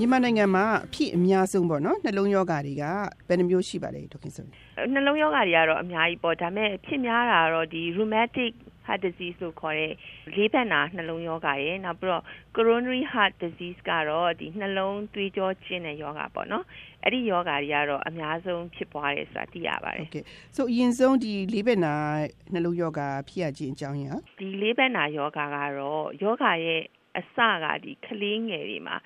မြန်မာနိုင်ငံမှာအဖြစ်အများဆုံးပေါ့နော်နှလုံးယောဂါတွေကဘယ်နှမျိုးရှိပါလဲဒေါက်ခင်ဆိုနှလုံးယောဂါတွေကတော့အများကြီးပေါ့ဒါပေမဲ့ဖြစ်များတာတော့ဒီ rheumatic heart disease လို့ခေါ်တဲ့လေးဘက်နာနှလုံးယောဂရဲ့နောက်ပြီးတော့ coronary heart disease ကတော့ဒီနှလုံးသွေးကြောကျဉ်တဲ့ယောဂပေါ့နော်အဲ့ဒီယောဂတွေကတော့အများဆုံးဖြစ်ပွားတယ်ဆိုတာသိရပါတယ်။ Okay ဆိုအရင်ဆုံးဒီလေးဘက်နာနှလုံးယောဂဖြစ်ရခြင်းအကြောင်းရဒီလေးဘက်နာယောဂကတော့ယောဂရဲ့အစကဒီကလေးငယ်တွေမှာ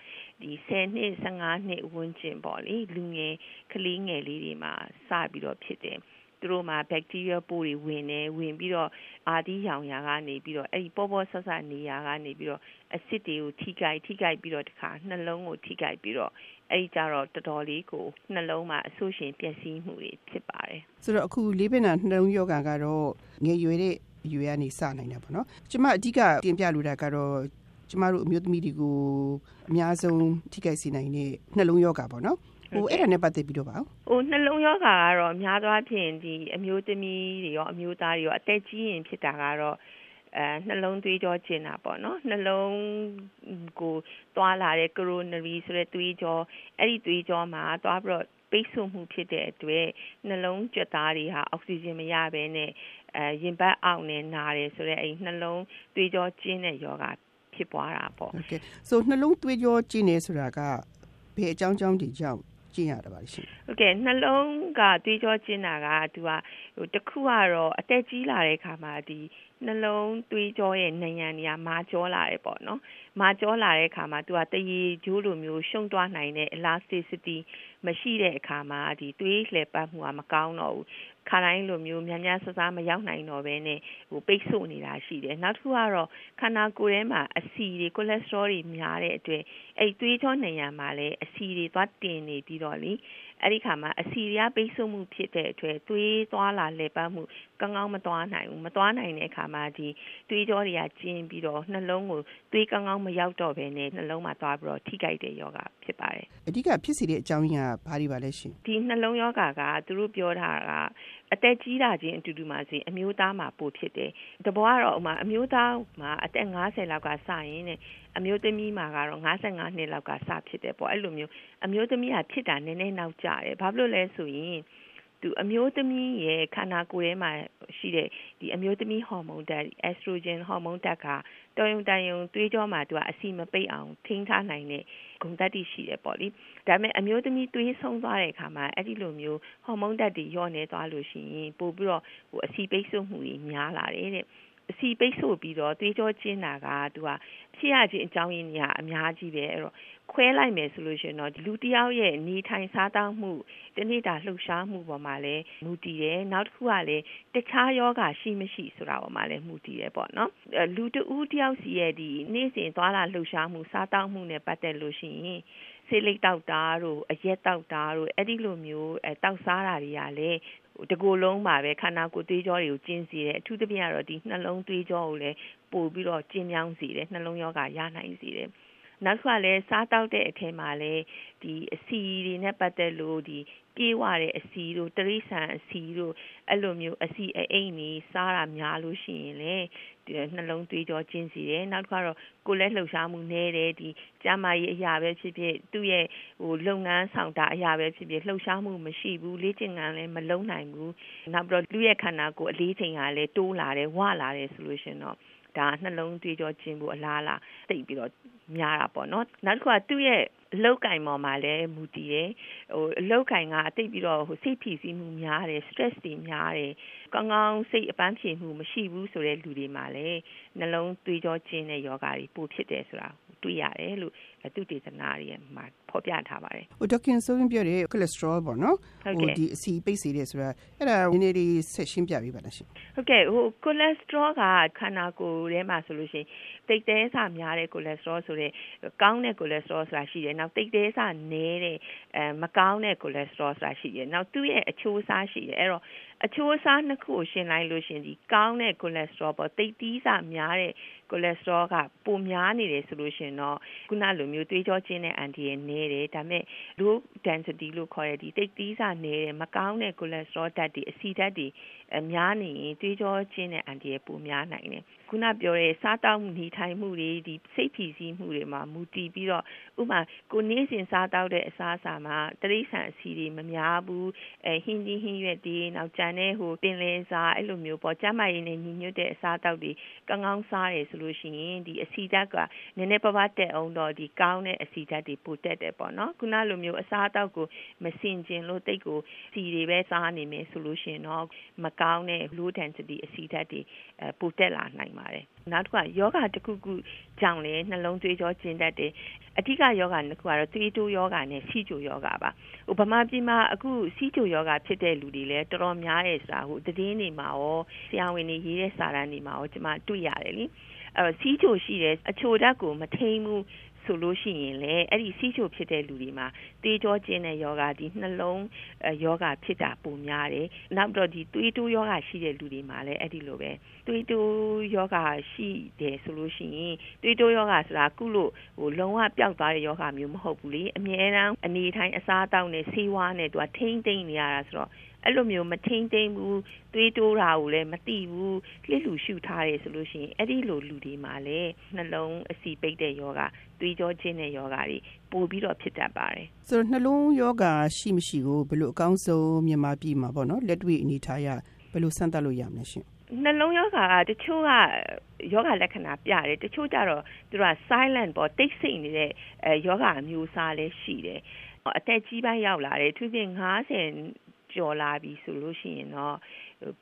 ဒီ10နှစ်15နှစ်ဝန်းကျင်ပေါ့လေလူငယ်ကလေးငယ်လေးတွေမှာစပြီးတော့ဖြစ်တယ်သူတို့မှာ bacteria ပိုးတွေဝင်နေဝင်ပြီးတော့အာဒီရောင်ရာကနေပြီးတော့အဲ့ဒီပေါ်ပေါ်ဆဆနေရာကနေပြီးတော့အဆစ်တွေကိုထိကြိုက်ထိကြိုက်ပြီးတော့တခါနှလုံးကိုထိကြိုက်ပြီးတော့အဲ့ဒီကြတော့တော်တော်လေးကိုနှလုံးမှာအဆိုးရှင်ပျက်စီးမှုတွေဖြစ်ပါတယ်ဆိုတော့အခုလေးပင်နာနှလုံးယောဂါကတော့ငယ်ရွယ်တဲ့ရွယ်ကနေစနိုင်တာပေါ့နော်ကျွန်မအဓိကတင်ပြလိုတာကတော့ ကျမတို့အမျိုးသမီးတွေကိုအများဆုံးထိခိုက်စေနိုင်တဲ့နှလုံးယောဂါပေါ့နော်ဟိုအဲ့ဒါနဲ့ပတ်သက်ပြီးတော့ပါဟိုနှလုံးယောဂါကတော့အများသောဖြင့်ဒီအမျိုးသမီးတွေရောအမျိုးသားတွေရောအသက်ကြီးရင်ဖြစ်တာကတော့အဲနှလုံးသွေးကြောကျင်တာပေါ့နော်နှလုံးကိုသွားလာတဲ့ coronary ဆိုတဲ့သွေးကြောအဲ့ဒီသွေးကြောမှာသွားပြီးတော့ပိတ်ဆို့မှုဖြစ်တဲ့အတွက်နှလုံးကြွက်သားတွေဟာအောက်ဆီဂျင်မရဘဲနဲ့အဲရင်ဘတ်အောက်နဲ့နာတယ်ဆိုတော့အဲ့နှလုံးသွေးကြောကျဉ်တဲ့ယောဂ ဖြစ်ပွားတာပေါ့။ Okay so နှလုံးသွေးကြောကျဉ်နေဆိုတာကဘယ်အကြောင်းကြောင့်ဒီကြောင့်ကျင့်ရတာပါရှင်။ Okay နှလုံးကသွေးကြောကျဉ်တာကသူကဟိုတခုကတော့အသက်ကြီးလာတဲ့အခါမှာဒီ နှလုံးသွေးကြောရဲ့နံရံတွေကမာကြောလာတယ်ပေါ့နော်။မာကြောလာတဲ့အခါမှာသူကတရေကျိုးလိုမျိုးရှုံသွားနိုင်တဲ့ elasticity မရှိတဲ့အခါမှာဒီသွေးလှည့်ပတ်မှုကမကောင်းတော့ဘူးခါတိုင်းလိုမျိုးများများဆဆမရောက်နိုင်တော့ဘဲနဲ့ဟိုပိတ်ဆို့နေတာရှိတယ်နောက်တစ်ခုကတော့ခန္ဓာကိုယ်ထဲမှာအဆီတွေကိုလက်စထရောတွေများတဲ့အတွက်အဲ့သွေးကြောနေရမှာလည်းအဆီတွေသွားတင်နေပြီးတော့လေ အဲ့ဒီခါမှာအစီရပိတ်ဆို့မှုဖြစ်တဲ့အတွက်သွေးသွားလာလှည့်ပတ်မှုကောင်းကောင်းမသွားနိုင်ဘူးမသွားနိုင်တဲ့အခါမှာဒီသွေးကြောတွေကကျဉ်ပြီးတော့နှလုံးကိုသွေးကောင်းကောင်းမရောက်တော့ဘဲနဲ့နှလုံးမှာသွားပြီးတော့ထိခိုက်တဲ့ယောဂဖြစ်ပါတယ်အဓိကဖြစ်စေတဲ့အကြောင်းရင်းကဘာတွေပါလဲရှင်ဒီနှလုံးယောဂကသူတို့ပြောတာက အသက်ကြီးတာချင်းအတူတူမှစီအမျိုးသားမှာပိုဖြစ်တယ်။တဘောကတော့ဥမာအမျိုးသားမှာအသက်50လောက်ကစရင်တဲ့အမျိုးသမီးမှာကတော့55နှစ်လောက်ကစဖြစ်တယ်ပေါ့အဲ့လိုမျိုးအမျိုးသမီးကဖြစ်တာနည်းနည်းနောက်ကျတယ်။ဘာဖြစ်လို့လဲဆိုရင် သူအမျိုးသမီးရဲ့ခန္ဓာကိုယ်ထဲမှာရှိတဲ့ဒီအမျိုးသမီးဟော်မုန်းဓာတ် estrogen ဟော်မုန်းဓာတ်ကတော်ရုံတန်ရုံသွေးကြောမှာသူကအဆီမပိတ်အောင်ထိန်းထားနိုင်တဲ့ဂုဏ်သတ္တိရှိတယ်ပေါ့လေဒါပေမဲ့အမျိုးသမီးသွေးဆုံးသွားတဲ့အခါမှာအဲ့ဒီလိုမျိုးဟော်မုန်းဓာတ်တွေညော့နေသွားလို့ရှိရင်ပို့ပြီးတော့ဟိုအဆီပိတ်ဆို့မှုတွေများလာတယ်တဲ့ အစီပိတ်ဆို့ပြီးတော့သွေးကြောကျဉ်တာကသူကဖြစ်ရခြင်းအကြောင်းရင်းတွေကအများကြီးပဲအဲ့တော့ခွဲလိုက်မယ်ဆိုလို့ရှိရင်တော့လူတယောက်ရဲ့နေထိုင်စားသောက်မှုတနေ့တာလှုပ်ရှားမှုပေါ်မှာလည်းမူတည်တယ်နောက်တစ်ခုကလည်းတခြားယောဂရှိမရှိဆိုတာပေါ်မှာလည်းမူတည်တယ်ပေါ့နော်လူတဦးတယောက်စီရဲ့ဒီနေ့စဉ်သွားလာလှုပ်ရှားမှုစားသောက်မှုနဲ့ပတ်သက်လို့ရှိရင်ဆေးလိပ်တောက်တာတို့အရက်တောက်တာတို့အဲ့ဒီလိုမျိုးအဲတောက်စားတာတွေကလည်း တကူလုံးပါပဲခန္ဓာကိုယ်သွေးကြောတွေကိုကျင်းစေတယ်အထူးသဖြင့်ကတော့ဒီနှလုံးသွေးကြောကိုလည်းပို့ပြီးတော့ကျင်းမြောင်းစေတယ်နှလုံးရောဂါရနိုင်စေတယ် နောက်တစ်ခါလည်းစားတောက်တဲ့အထက်မှာလည်းဒီအစီတွေနဲ့ပတ်သက်လို့ဒီပြေးဝတဲ့အစီတို့တရိษံအစီတို့အဲ့လိုမျိုးအစီအိမ်နေစားတာများလို့ရှိရင်လေနှလုံးသွေးကြောကျဉ်စီတယ်နောက်တစ်ခါတော့ကိုယ်လည်းလှုပ်ရှားမှုနည်းတယ်ဒီကျန်းမာရေးအရာပဲဖြစ်ဖြစ်သူ့ရဲ့ဟိုလုပ်ငန်းဆောင်တာအရာပဲဖြစ်ဖြစ်လှုပ်ရှားမှုမရှိဘူးလေ့ကျင့်ခန်းလည်းမလုပ်နိုင်ဘူးနောက်ပြီးတော့လူရဲ့ခန္ဓာကိုယ်အလေးချိန်ကလည်းတိုးလာတယ်ဝလာတယ်ဆိုလို့ရှင်တော့ ဒါနှလုံးသွေးကြောကျဉ်ဖို့အလားလားသိပြီးတော့များတာပေါ့နော်နောက်တစ်ခုကသူ့ရဲ့အလောက်ကင်ပေါ်မှာလည်းမူတည်တယ်ဟိုအလောက်ကင်ကအသိပြီးတော့ဟိုစိတ်ဖိစီးမှုများတယ် stress တွေများတယ်ကောင်းကောင်းစိတ်အပန်းဖြေမှုမရှိဘူးဆိုတဲ့လူတွေမှာလည်းနှလုံးသွေးကြောကျဉ်တဲ့ယောဂါတွေပိုဖြစ်တယ်ဆိုတာ တွေ့ရတယ်လို့သူတေသနာတွေမှာဖော်ပြထားပါတယ်ဟိုဒေါက်ခင်ဆိုရင်ပြောတဲ့ cholesterol ပေါ့နော်ဟိုဒီအစီပိတ်စေတယ်ဆိုတာအဲ့ဒါနည်းနည်းလေးဆက်ရှင်းပြပေးပါလားရှင်ဟုတ်ကဲ့ဟို cholesterol ကခန္ဓာကိုယ်ထဲမှာဆိုလို့ရှိရင်တိတ်သေးစာများတဲ့ cholesterol ဆိုတဲ့ကောင်းတဲ့ cholesterol ဆိုတာရှိတယ်နောက်တိတ်သေးစာနည်းတဲ့အဲမကောင်းတဲ့ cholesterol ဆိုတာရှိတယ်နောက်သူ့ရဲ့အချိုးအစားရှိတယ်အဲ့တော့ အချိုးအစားနှစ်ခုကိုရှင်းလိုက်လို့ရှင်ဒီကောင်းတဲ့ cholesterol ပေါ့တိတ်သီးစာများတဲ့ cholesterol ကပိုများနေတယ်ဆိုလို့ရှင်တော့ခုနလိုမျိုးသွေးကြောကျဉ်တဲ့အန်တီရဲ့နည်းတယ်ဒါပေမဲ့ low density လို့ခေါ်တဲ့ဒီတိတ်သီးစာနည်းတဲ့မကောင်းတဲ့ cholesterol ဓာတ်တွေအဆီဓာတ်တွေများနေရင်တွေးကြောချင်းတဲ့အန်တီရဲ့ပိုများနိုင်တယ်ခုနပြောတဲ့စားတောက်နေထိုင်မှုတွေဒီစိတ်ဖြီးစည်းမှုတွေမှာမူတည်ပြီးတော့ဥမာကိုနေ့စဉ်စားတောက်တဲ့အစားအစာမှာတရိษံအစီတွေမများဘူးအဲဟင်းကြီးဟင်းရွက်တွေနောက်ကြံတဲ့ဟိုပင်လယ်စားအဲ့လိုမျိုးပေါ့ကျမရင်းနဲ့ညီညွတ်တဲ့အစားတောက်တွေကောင်းကောင်းစားတယ်ဆိုလို့ရှိရင်ဒီအစီဓာတ်ကနည်းနည်းပါးပါးတက်အောင်တော့ဒီကောင်းတဲ့အစီဓာတ်တွေပိုတက်တယ်ပေါ့နော်ခုနလိုမျိုးအစားတောက်ကိုမစင်ကျင်လို့တိတ်ကိုစီတွေပဲစားနေမယ်ဆိုလို့ရှိရင်တော့မကောင်းတဲ့ low density အစီဓာတ်တွေအဲပိုတက်လာနိုင်ပါတယ်နောက်တစ်ခုကယောဂတစ်ခုခုကြောင့်လည်းနှလုံးသွေးကြောကျဉ်တတ်တယ်အဓိကယောဂနှစ်ခုကတော့သွေးတိုးယောဂနဲ့စီးချိုယောဂပါဟိုဗမာပြည်မှာအခုစီးချိုယောဂဖြစ်တဲ့လူတွေလည်းတော်တော်များတယ်ဆိုတာဟိုသတင်းတွေမှာရောဆရာဝန်တွေရေးတဲ့စာတမ်းတွေမှာရောကျွန်မတွေ့ရတယ်လीအဲစီးချိုရှိတယ်အချိုဓာတ်ကိုမထိန်ဘူး ဆိုလို့ရှိရင်လေအဲ့ဒီစီးချိုဖြစ်တဲ့လူတွေမှာတေးကြောကျင်းတဲ့ယောဂဒီနှလုံးယောဂဖြစ်တာပုံများတယ်နောက်တော့ဒီသွေးတိုးယောဂရှိတဲ့လူတွေမှာလည်းအဲ့ဒီလိုပဲသွေးတိုးယောဂရှိတယ်ဆိုလို့ရှိရင်သွေးတိုးယောဂဆိုတာကုလို့ဟိုလုံးဝပျောက်သွားတဲ့ယောဂမျိုးမဟုတ်ဘူးလေအမြဲတမ်းအနေထိုင်အစားအသောက်နဲ့ဆေးဝါးနဲ့သူကထိမ့်သိမ့်နေရတာဆိုတော့ အဲ့လိုမျိုးမထိမ့်သိမ့်ဘူးသွေးတိုးတာကိုလည်းမသိဘူးလှစ်လူရှုထားတယ်ဆိုလို့ရှိရင်အဲ့ဒီလိုလူတွေမှာလည်းနှလုံးအဆီပိတ်တဲ့ယောဂသွေးကြောချင်းတဲ့ယောဂတွေပိုပြီးတော့ဖြစ်တတ်ပါတယ်ဆိုတော့နှလုံးယောဂရှိမရှိကိုဘယ်လိုအကောင်းဆုံးမြန်မာပြည်မှာပေါ့နော်လက်တွေ့အနေထားရဘယ်လိုစမ်းသပ်လို့ရမလဲရှင်နှလုံးယောဂကတချို့ကယောဂလက္ခဏာပြတယ်တချို့ကျတော့သူက silent ပေါ့တိတ်ဆိတ်နေတဲ့အဲယောဂအမျိုးအစားလည်းရှိတယ်အသက်ကြီးပိုင်းရောက်လာတယ်သူပြင်90 ကျော်လာပြီဆိုလို့ရှိရင်တော့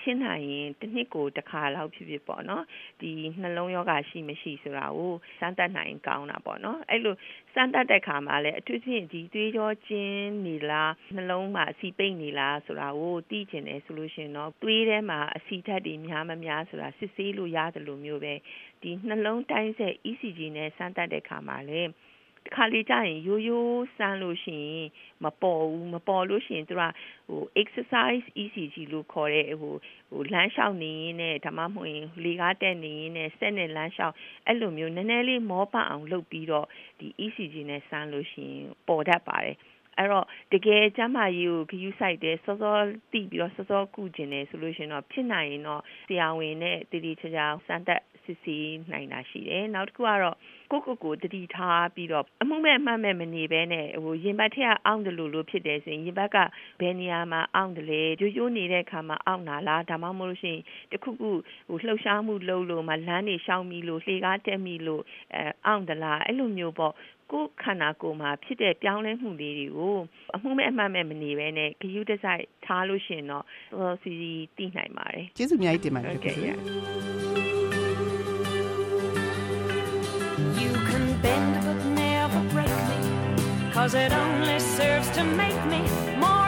ဖြစ်နိုင်ရင်တစ်နှစ်ကိုတစ်ခါလောက်ဖြစ်ဖြစ်ပေါ့နော်ဒီနှလုံးယောဂရှိမရှိဆိုတာကိုစမ်းသပ်နိုင်ကောင်းတာပေါ့နော်အဲ့လိုစမ်းသပ်တဲ့ခါမှာလည်းအထူးသဖြင့်ဒီသွေးကြောကျင်းနေလားနှလုံးမှာအဆီပိတ်နေလားဆိုတာကိုသိကျင်တယ်ဆိုလို့ရှိရင်တော့သွေးထဲမှာအဆီဓာတ်တွေများမများဆိုတာစစ်ဆေးလို့ရတယ်လို့မျိုးပဲဒီနှလုံးတိုင်းဆက် ECG နဲ့စမ်းသပ်တဲ့ခါမှာလည်းတ ခါလေကြာရင်ရိုးရိုးစမ်းလို့ရှိရင်မပေါ်ဘူးမပေါ်လို့ရှိရင်သူကဟို exercise ECG လို့ခေါ်တဲ့ဟိုဟိုလမ်းလျှောက်နေရင်နဲ့ဒါမှမဟုတ်ရင်လေကားတက်နေရင်နဲ့ဆက်နဲ့လမ်းလျှောက်အဲ့လိုမျိုးနည်းနည်းလေးမောပအောင်လုပ်ပြီးတော့ဒီ ECG နဲ့စမ်းလို့ရှိရင်ပေါ်တတ်ပါတယ်အဲ့တော့တကယ်ကျမကြီးကိုဂယူးဆိုင်တယ်စောစောတိပြီးတော့စောစောကုကျင်တယ်ဆိုလို့ရှင်တော့ဖြစ်နိုင်ရင်တော့ဆရာဝန်နဲ့တည်တည်ချာချာစမ်းသပ် စစ်ဆေးနိုင်တာရှိတယ်နောက်တစ်ခုကတော့ကိုကိုကိုတတိထားပြီးတော့အမှုမဲ့အမှတ်မဲ့မနေဘဲနဲ့ဟိုရင်ဘတ်ထက်အောင့်တယ်လို့လို့ဖြစ်တယ်ဆိုရင်ရင်ဘတ်ကဘယ်နေရာမှာအောင့်တယ်လဲရိုးရိုးနေတဲ့အခါမှာအောင့်တာလားဒါမှမဟုတ်လို့ရှိရင်တခုခုဟိုလှုပ်ရှားမှုလုပ်လို့မှလမ်းနေရှောင်းမိလို့လှေကားတက်မိလို့အဲအောင့်တလားအဲ့လိုမျိုးပေါ့ကိုယ်ခန္ဓာကိုယ်မှာဖြစ်တဲ့ပြောင်းလဲမှုလေးတွေကိုအမှုမဲ့အမှတ်မဲ့မနေဘဲနဲ့ဂရုတစိုက်ထားလို့ရှိရင်တော့သောစီစီသိနိုင်ပါတယ်ကျေးဇူးအများကြီးတင်ပါတယ်ခင်ဗျာ Cause it only serves to make me more